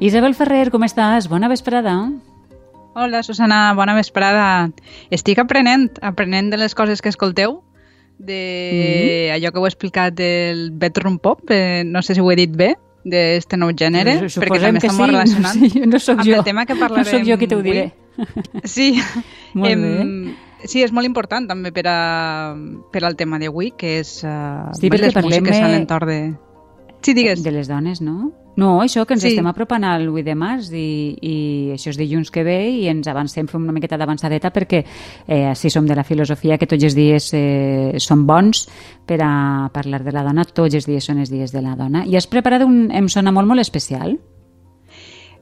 Isabel Ferrer, com estàs? Bona vesprada. Hola, Susana, bona vesprada. Estic aprenent, aprenent de les coses que escolteu, de mm. allò que heu explicat del bedroom pop, eh, no sé si ho he dit bé, d'este nou gènere, Suposem perquè també està sí. molt relacionat Sí, no amb jo. el tema que No parlarem sóc jo qui t'ho avui. diré. Sí, Molt em, sí, és molt important també per, a, per al tema d'avui, que és uh, Sí, les músiques a l'entorn de... Sí, digues. De les dones, no? No, això, que ens Sí. estem apropant al 8 de març i, i això és dilluns que ve i ens avancem, fem una miqueta d'avançadeta perquè eh, si som de la filosofia que tots els dies eh, són bons per a parlar de la dona, tots els dies són els dies de la dona. I has preparat un... em sona molt, molt especial.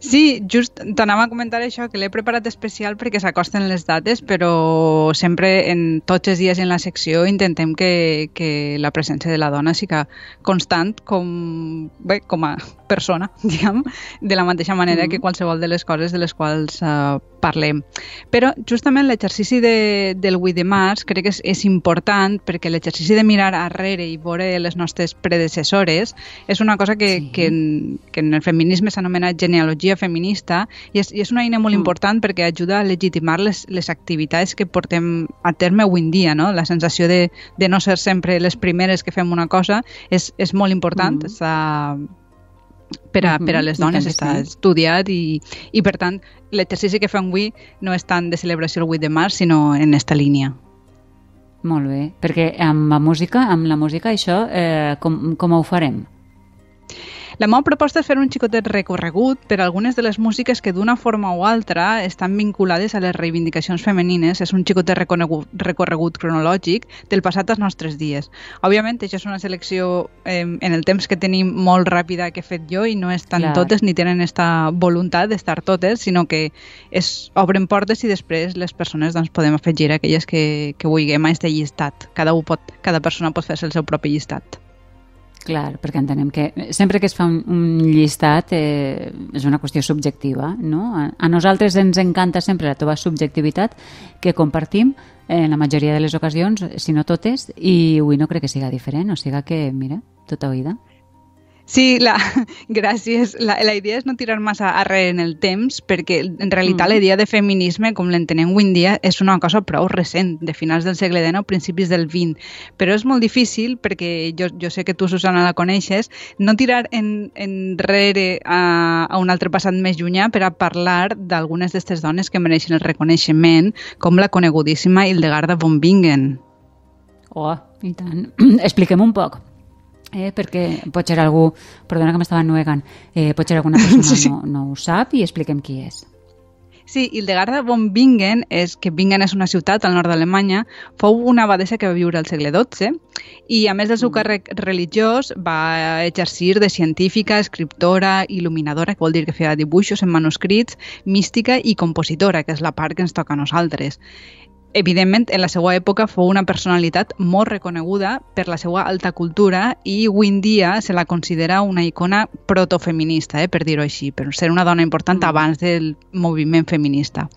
Sí, just t'anava a comentar això, que l'he preparat especial perquè s'acosten les dates, però sempre en tots els dies en la secció intentem que, que la presència de la dona siga constant com, bé, com a persona, diguem, de la mateixa manera Mm. que qualsevol de les coses de les quals uh, parlem. Però justament l'exercici de, del 8 de març crec que és, és important perquè l'exercici de mirar arrere i veure les nostres predecessores és una cosa que, Sí. que, en, que en el feminisme s'anomena genealogia feminista i és, i és una eina molt Mm. important perquè ajuda a legitimar les, les activitats que portem a terme avui en dia. No? La sensació de, de no ser sempre les primeres que fem una cosa és, és molt important. Mm. Està per a, per a les i tant dones està sí. estudiat i, i per tant l'exercici que fem avui no és tant de celebració el 8 de març sinó en esta línia. Molt bé, perquè amb la música, amb la música això, eh, com, com ho farem? La meva proposta és fer un xicotet recorregut per algunes de les músiques que d'una forma o altra estan vinculades a les reivindicacions femenines. És un xicotet recorregut, cronològic del passat als nostres dies. Òbviament, això és una selecció eh, en el temps que tenim molt ràpida que he fet jo i no estan Clar. totes ni tenen esta voluntat d'estar totes, sinó que es obren portes i després les persones doncs, podem afegir aquelles que, que vulguem a este llistat. Cada, pot, cada persona pot fer-se el seu propi llistat. Clar, perquè entenem que sempre que es fa un, un llistat eh, és una qüestió subjectiva, no? A, a nosaltres ens encanta sempre la teva subjectivitat que compartim en la majoria de les ocasions, si no totes, i avui no crec que siga diferent, o siga que, mira, tota oïda. Sí, la, gràcies. La, la idea és no tirar massa arrere en el temps, perquè en realitat Mm. la idea de feminisme, com l'entenem avui en dia, és una cosa prou recent, de finals del segle XIX principis del XX. Però és molt difícil, perquè jo, jo sé que tu, Susana, la coneixes, no tirar en, enrere a, a un altre passat més llunyà per a parlar d'algunes d'aquestes dones que mereixen el reconeixement, com la conegudíssima Hildegarda von Bingen. Oh, i tant. Expliquem un poc. Eh, perquè potser algú, perdona que m'estava ennuegant, eh, potser alguna persona Sí, sí. no, no ho sap i expliquem qui és. Sí, Hildegarda von Bingen, és que Bingen és una ciutat al nord d'Alemanya, fou una abadesa que va viure al segle XII i a més del seu càrrec religiós va exercir de científica, escriptora, il·luminadora, que vol dir que feia dibuixos en manuscrits, mística i compositora, que és la part que ens toca a nosaltres. Evidentment, en la seva època fou una personalitat molt reconeguda per la seva alta cultura i avui en dia se la considera una icona protofeminista, eh, per dir-ho així, per ser una dona important Mm. abans del moviment feminista.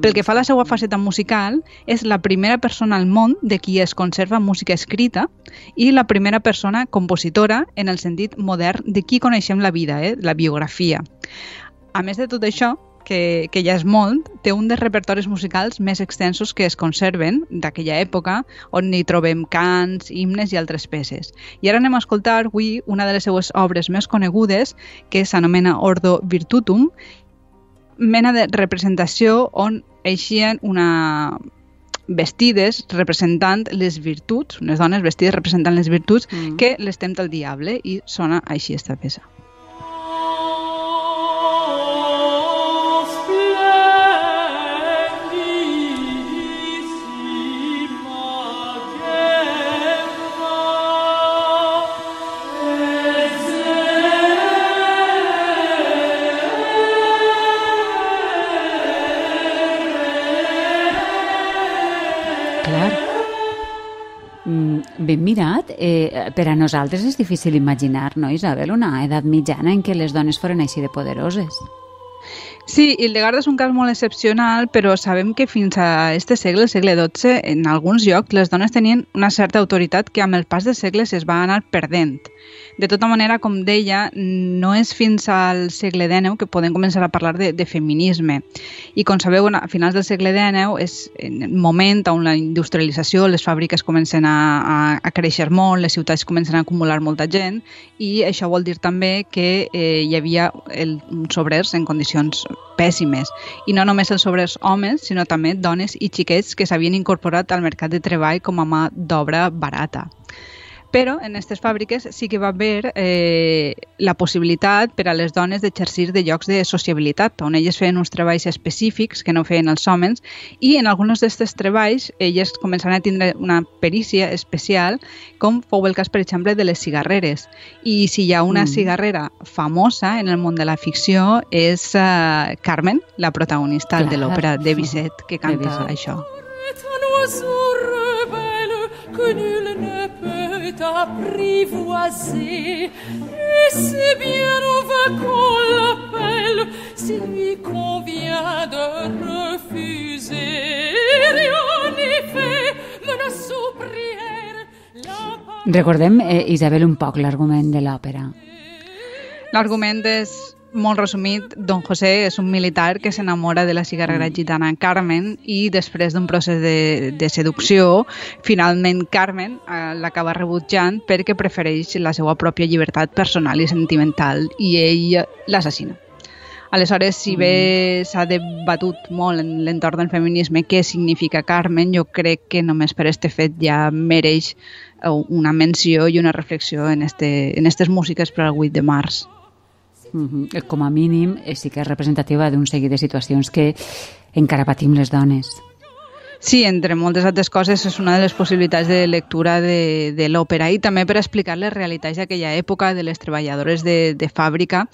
Pel que fa a la seva faceta musical, és la primera persona al món de qui es conserva música escrita i la primera persona compositora en el sentit modern de qui coneixem la vida, eh, la biografia. A més de tot això, que, que ja és molt, té un dels repertoris musicals més extensos que es conserven d'aquella època, on hi trobem cants, himnes i altres peces. I ara anem a escoltar avui una de les seues obres més conegudes, que s'anomena Ordo Virtutum, mena de representació on eixien una vestides representant les virtuts, unes dones vestides representant les virtuts, Mm. que les tempta el diable i sona així esta peça. Mirat, eh, per a nosaltres és difícil imaginar, no, Isabel, una edat mitjana en què les dones foren així de poderoses. Sí, Hildegarda és un cas molt excepcional, però sabem que fins a este segle, el segle XII, en alguns llocs les dones tenien una certa autoritat que amb el pas dels segles es va anar perdent. De tota manera, com deia, no és fins al segle XIX que podem començar a parlar de, de feminisme. I com sabeu, a finals del segle XIX és el moment on la industrialització, les fàbriques comencen a, a, a créixer molt, les ciutats comencen a acumular molta gent i això vol dir també que eh, hi havia el, uns obrers en condicions pèssimes. I no només els obrers homes, sinó també dones i xiquets que s'havien incorporat al mercat de treball com a mà d'obra barata. Però en aquestes fàbriques sí que va haver eh, la possibilitat per a les dones d'exercir de llocs de sociabilitat, on elles feien uns treballs específics que no feien els homes i en alguns d'aquests treballs elles començaran a tindre una perícia especial, com fou el cas, per exemple, de les cigarreres. I si hi ha una mm. cigarrera famosa en el món de la ficció és uh, Carmen, la protagonista Clar. de l'òpera de Bizet, que canta això. que nul apprivoiser. Et c'est bien au vain qu'on l'appelle, s'il lui convient de refuser. Fait, menace ou prière. Recordem, eh, Isabel, un poc l'argument de l'òpera. L'argument és molt resumit, Don José és un militar que s'enamora de la cigarrera mm. gitana Carmen i després d'un procés de, de seducció, finalment Carmen eh, l'acaba rebutjant perquè prefereix la seva pròpia llibertat personal i sentimental i ell l'assassina. Aleshores, si bé mm. s'ha debatut molt en l'entorn del feminisme què significa Carmen, jo crec que només per este fet ja mereix eh, una menció i una reflexió en, este, en estes músiques per al 8 de març. Mm -hmm. Com a mínim, eh, sí que és representativa d'un seguit de situacions que encara patim les dones. Sí, entre moltes altres coses és una de les possibilitats de lectura de, de l'òpera i també per explicar les realitats d'aquella època de les treballadores de, de fàbrica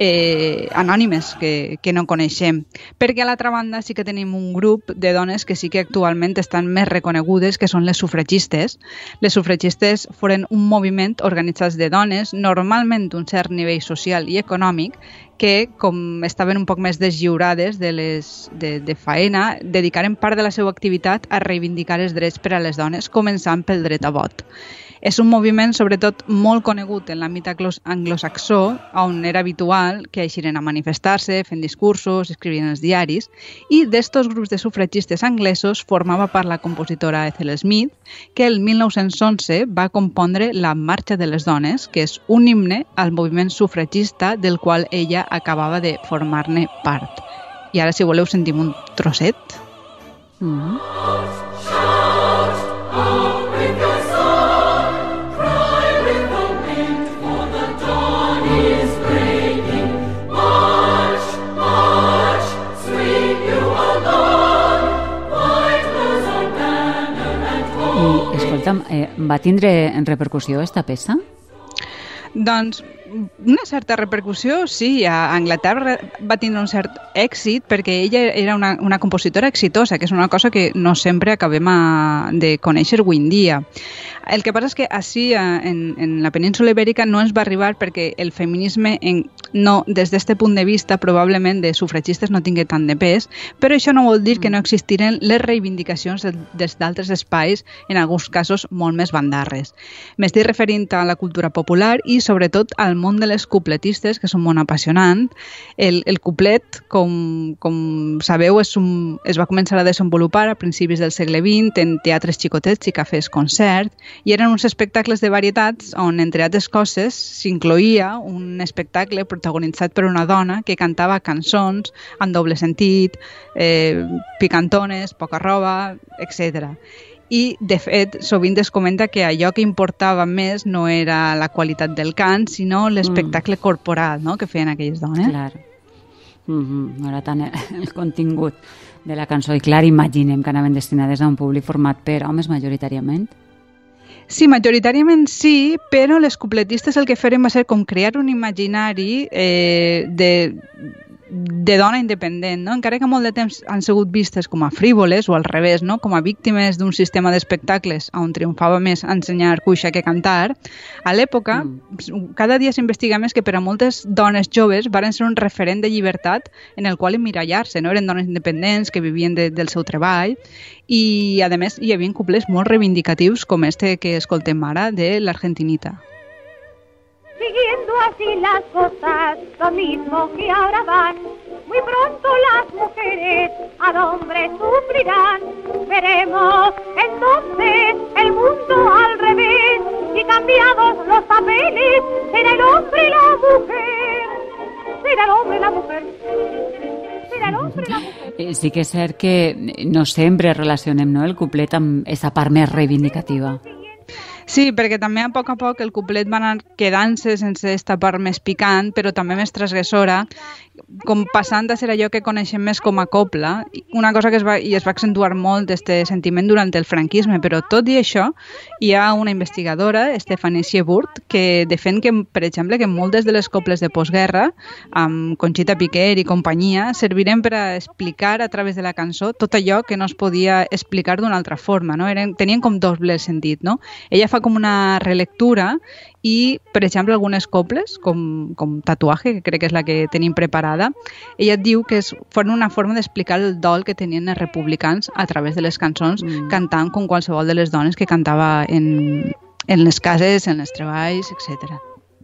eh, anònimes que, que no coneixem. Perquè a l'altra banda sí que tenim un grup de dones que sí que actualment estan més reconegudes, que són les sufragistes. Les sufragistes foren un moviment organitzat de dones, normalment d'un cert nivell social i econòmic, que, com estaven un poc més deslliurades de, les, de, de faena, dedicaren part de la seva activitat a reivindicar els drets per a les dones, començant pel dret a vot. És un moviment, sobretot, molt conegut en l'àmbit anglosaxó, on era habitual que eixiren a manifestar-se, fent discursos, escrivint els diaris, i d'estos grups de sufragistes anglesos formava part la compositora Ethel Smith, que el 1911 va compondre La Marxa de les Dones, que és un himne al moviment sufragista del qual ella acabava de formar-ne part. I ara, si voleu, sentim un trosset. Mm -hmm. Va tindre en repercussió esta peça? Doncs una certa repercussió, sí. A Anglaterra va tindre un cert èxit perquè ella era una, una compositora exitosa, que és una cosa que no sempre acabem a, de conèixer avui en dia. El que passa és que així, en, en la península ibèrica, no ens va arribar perquè el feminisme, en, no, des d'aquest punt de vista, probablement de sufragistes no tingué tant de pes, però això no vol dir que no existiren les reivindicacions des d'altres espais, en alguns casos molt més bandarres. M'estic referint a la cultura popular i, sobretot, al món de les cupletistes, que és un món apassionant. El, el cuplet, com, com sabeu, és un, es va començar a desenvolupar a principis del segle XX en teatres xicotets i cafès concert, i eren uns espectacles de varietats on, entre altres coses, s'incloïa un espectacle protagonitzat per una dona que cantava cançons en doble sentit, eh, picantones, poca roba, etc i, de fet, sovint es comenta que allò que importava més no era la qualitat del cant, sinó l'espectacle mm. corporal no? que feien aquelles dones. Clar. Mm -hmm. No era tant el, el contingut de la cançó. I clar, imaginem que anaven destinades a un públic format per homes majoritàriament. Sí, majoritàriament sí, però les cupletistes el que feren va ser com crear un imaginari eh, de de dona independent, no? encara que molt de temps han sigut vistes com a frívoles o al revés, no? com a víctimes d'un sistema d'espectacles on triomfava més ensenyar cuixa que cantar, a l'època mm. cada dia s'investiga més que per a moltes dones joves varen ser un referent de llibertat en el qual emmirallar-se, no? eren dones independents que vivien de, del seu treball i a més hi havia couplers molt reivindicatius com este que escoltem ara de l'Argentinita. Siguiendo así las cosas, lo mismo que ahora van. Muy pronto las mujeres al hombre sufrirán. Veremos entonces el mundo al revés y cambiados los papeles, será el hombre y la mujer. Será el hombre y la mujer. Serà el hombre i la mujer. Eh, Sí que és cert que no sempre relacionem no, el couplet amb aquesta reivindicativa. Sí, perquè també a poc a poc el couplet va anar quedant-se sense esta part més picant, però també més transgressora, com passant a ser allò que coneixem més com a copla, una cosa que es va, i es va accentuar molt este sentiment durant el franquisme, però tot i això hi ha una investigadora, Stephanie Sieburt, que defèn que, per exemple, que moltes de les coples de postguerra, amb Conxita Piquer i companyia, serviren per a explicar a través de la cançó tot allò que no es podia explicar d'una altra forma, no? Eren, tenien com doble sentit, no? Ella fa com una relectura i, per exemple, algunes coples, com, com Tatuaje, que crec que és la que tenim preparada, ella et diu que és, foren una forma d'explicar el dol que tenien els republicans a través de les cançons, mm. cantant com qualsevol de les dones que cantava en, en les cases, en els treballs, etc.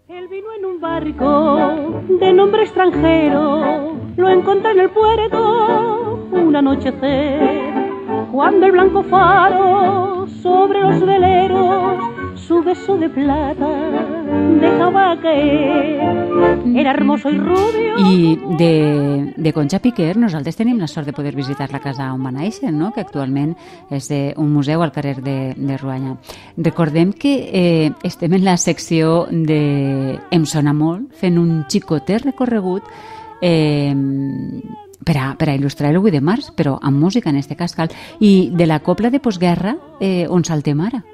Él vino en un barco de nombre extranjero, lo encontré en el puerto un anochecer, cuando el blanco faro sobre los veleros su beso de plata dejaba caer. Era hermoso y rubio. I de, de Concha Piquer nosaltres tenim la sort de poder visitar la casa on va néixer, no? que actualment és de, un museu al carrer de, de Ruanya. Recordem que eh, estem en la secció de Em sona molt, fent un xicotet recorregut eh, per a, per a il·lustrar el 8 de març, però amb música en este cas cal. I de la copla de postguerra, eh, on saltem ara?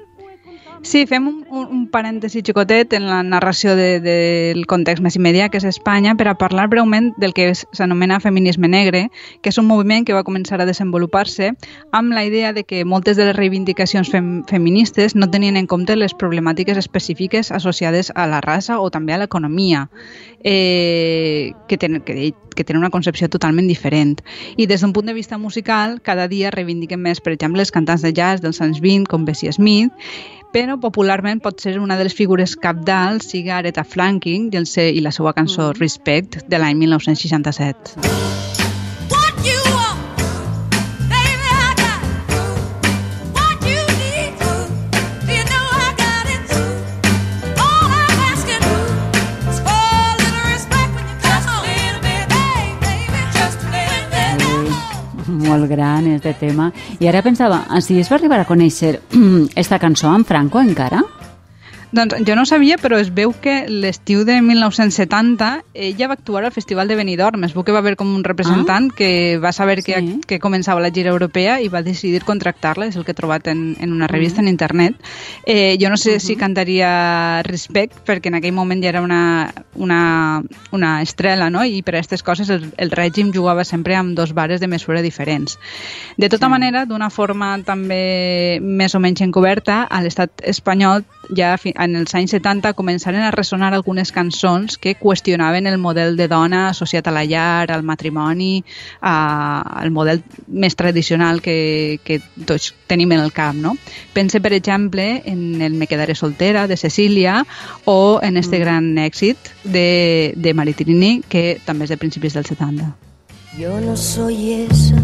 Sí, fem un, un, parèntesi xicotet en la narració de, del context més immediat, que és Espanya, per a parlar breument del que s'anomena feminisme negre, que és un moviment que va començar a desenvolupar-se amb la idea de que moltes de les reivindicacions fem, feministes no tenien en compte les problemàtiques específiques associades a la raça o també a l'economia, eh, que, ten, que, que tenen una concepció totalment diferent. I des d'un punt de vista musical, cada dia reivindiquen més, per exemple, els cantants de jazz dels anys 20, com Bessie Smith, però popularment pot ser una de les figures capdals sigui Aretha Franklin i, el se, i la seva cançó Respect de l'any 1967. Gran, este tema. I ara pensava, si es va arribar a conèixer esta cançó amb Franco encara? Doncs jo no sabia, però es veu que l'estiu de 1970 ella va actuar al Festival de Benidorm. Es veu que va haver com un representant ah, que va saber que, sí. que començava la gira europea i va decidir contractar-la, és el que he trobat en, en una revista en internet. Eh, jo no sé si cantaria Respect, perquè en aquell moment ja era una, una, una estrela, no? i per a aquestes coses el, el règim jugava sempre amb dos bares de mesura diferents. De tota Sí. manera, d'una forma també més o menys encoberta, a l'estat espanyol ja en els anys 70 començaren a ressonar algunes cançons que qüestionaven el model de dona associat a la llar, al matrimoni, a, al model més tradicional que, que tots tenim en el cap. No? Pense, per exemple, en el Me quedaré soltera, de Cecília, o en este gran èxit de, de Maritrini, que també és de principis dels 70. Yo no soy esa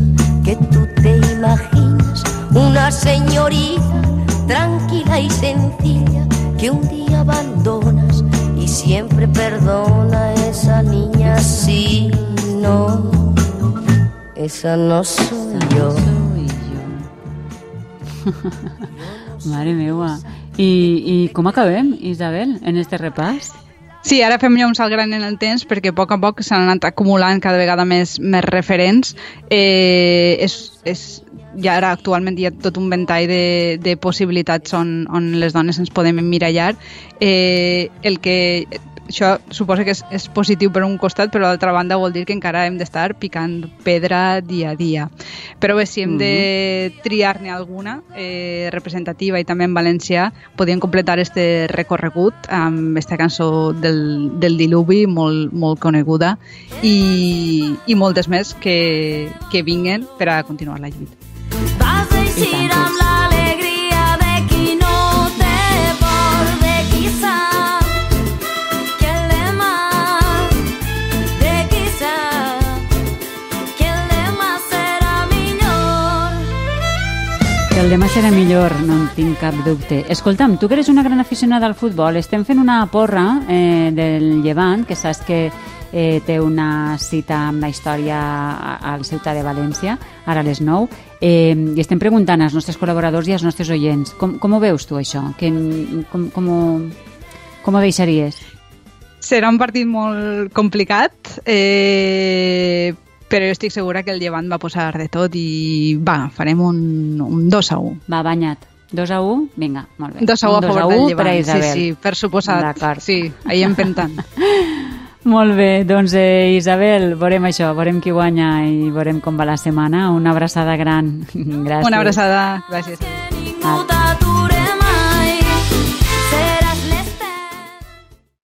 que tú te imaginas, una señorita tranquila y sencilla que un día abandonas y siempre perdona a esa niña. Sí, no, esa no soy yo. Mare meua. I, I com acabem, Isabel, en este repàs? Sí, ara fem ja un salt gran en el temps perquè a poc a poc s'han anat acumulant cada vegada més, més referents. Eh, és, és, ja ara actualment hi ha tot un ventall de, de possibilitats on, on les dones ens podem emmirallar. Eh, el que això suposa que és, és positiu per un costat, però d'altra banda vol dir que encara hem d'estar picant pedra dia a dia. Però bé, si hem de triar-ne alguna eh, representativa i també en valencià, podríem completar este recorregut amb esta cançó del, del diluvi molt, molt coneguda i, i moltes més que, que vinguen per a continuar la lluita. Vas eixir amb sí. Demà serà millor, no en tinc cap dubte. Escolta'm, tu que eres una gran aficionada al futbol, estem fent una porra eh, del Llevant, que saps que eh, té una cita amb la història al Ciutat de València, ara a les 9, eh, i estem preguntant als nostres col·laboradors i als nostres oients, com, com ho veus tu, això? Que, com, com, ho, com ho deixaries? Serà un partit molt complicat, eh, però jo estic segura que el Llevant va posar de tot i va, farem un, un 2 a 1. Va, banyat. 2 a 1? Vinga, molt bé. 2 a 1 a favor 2 del per a Llevant. Sí, Isabel. sí, per suposat. D'acord. Sí, ahir empentant. Molt bé, doncs eh, Isabel, veurem això, veurem qui guanya i veurem com va la setmana. Una abraçada gran. Gràcies. Una abraçada. Gràcies. Que ningú t'ature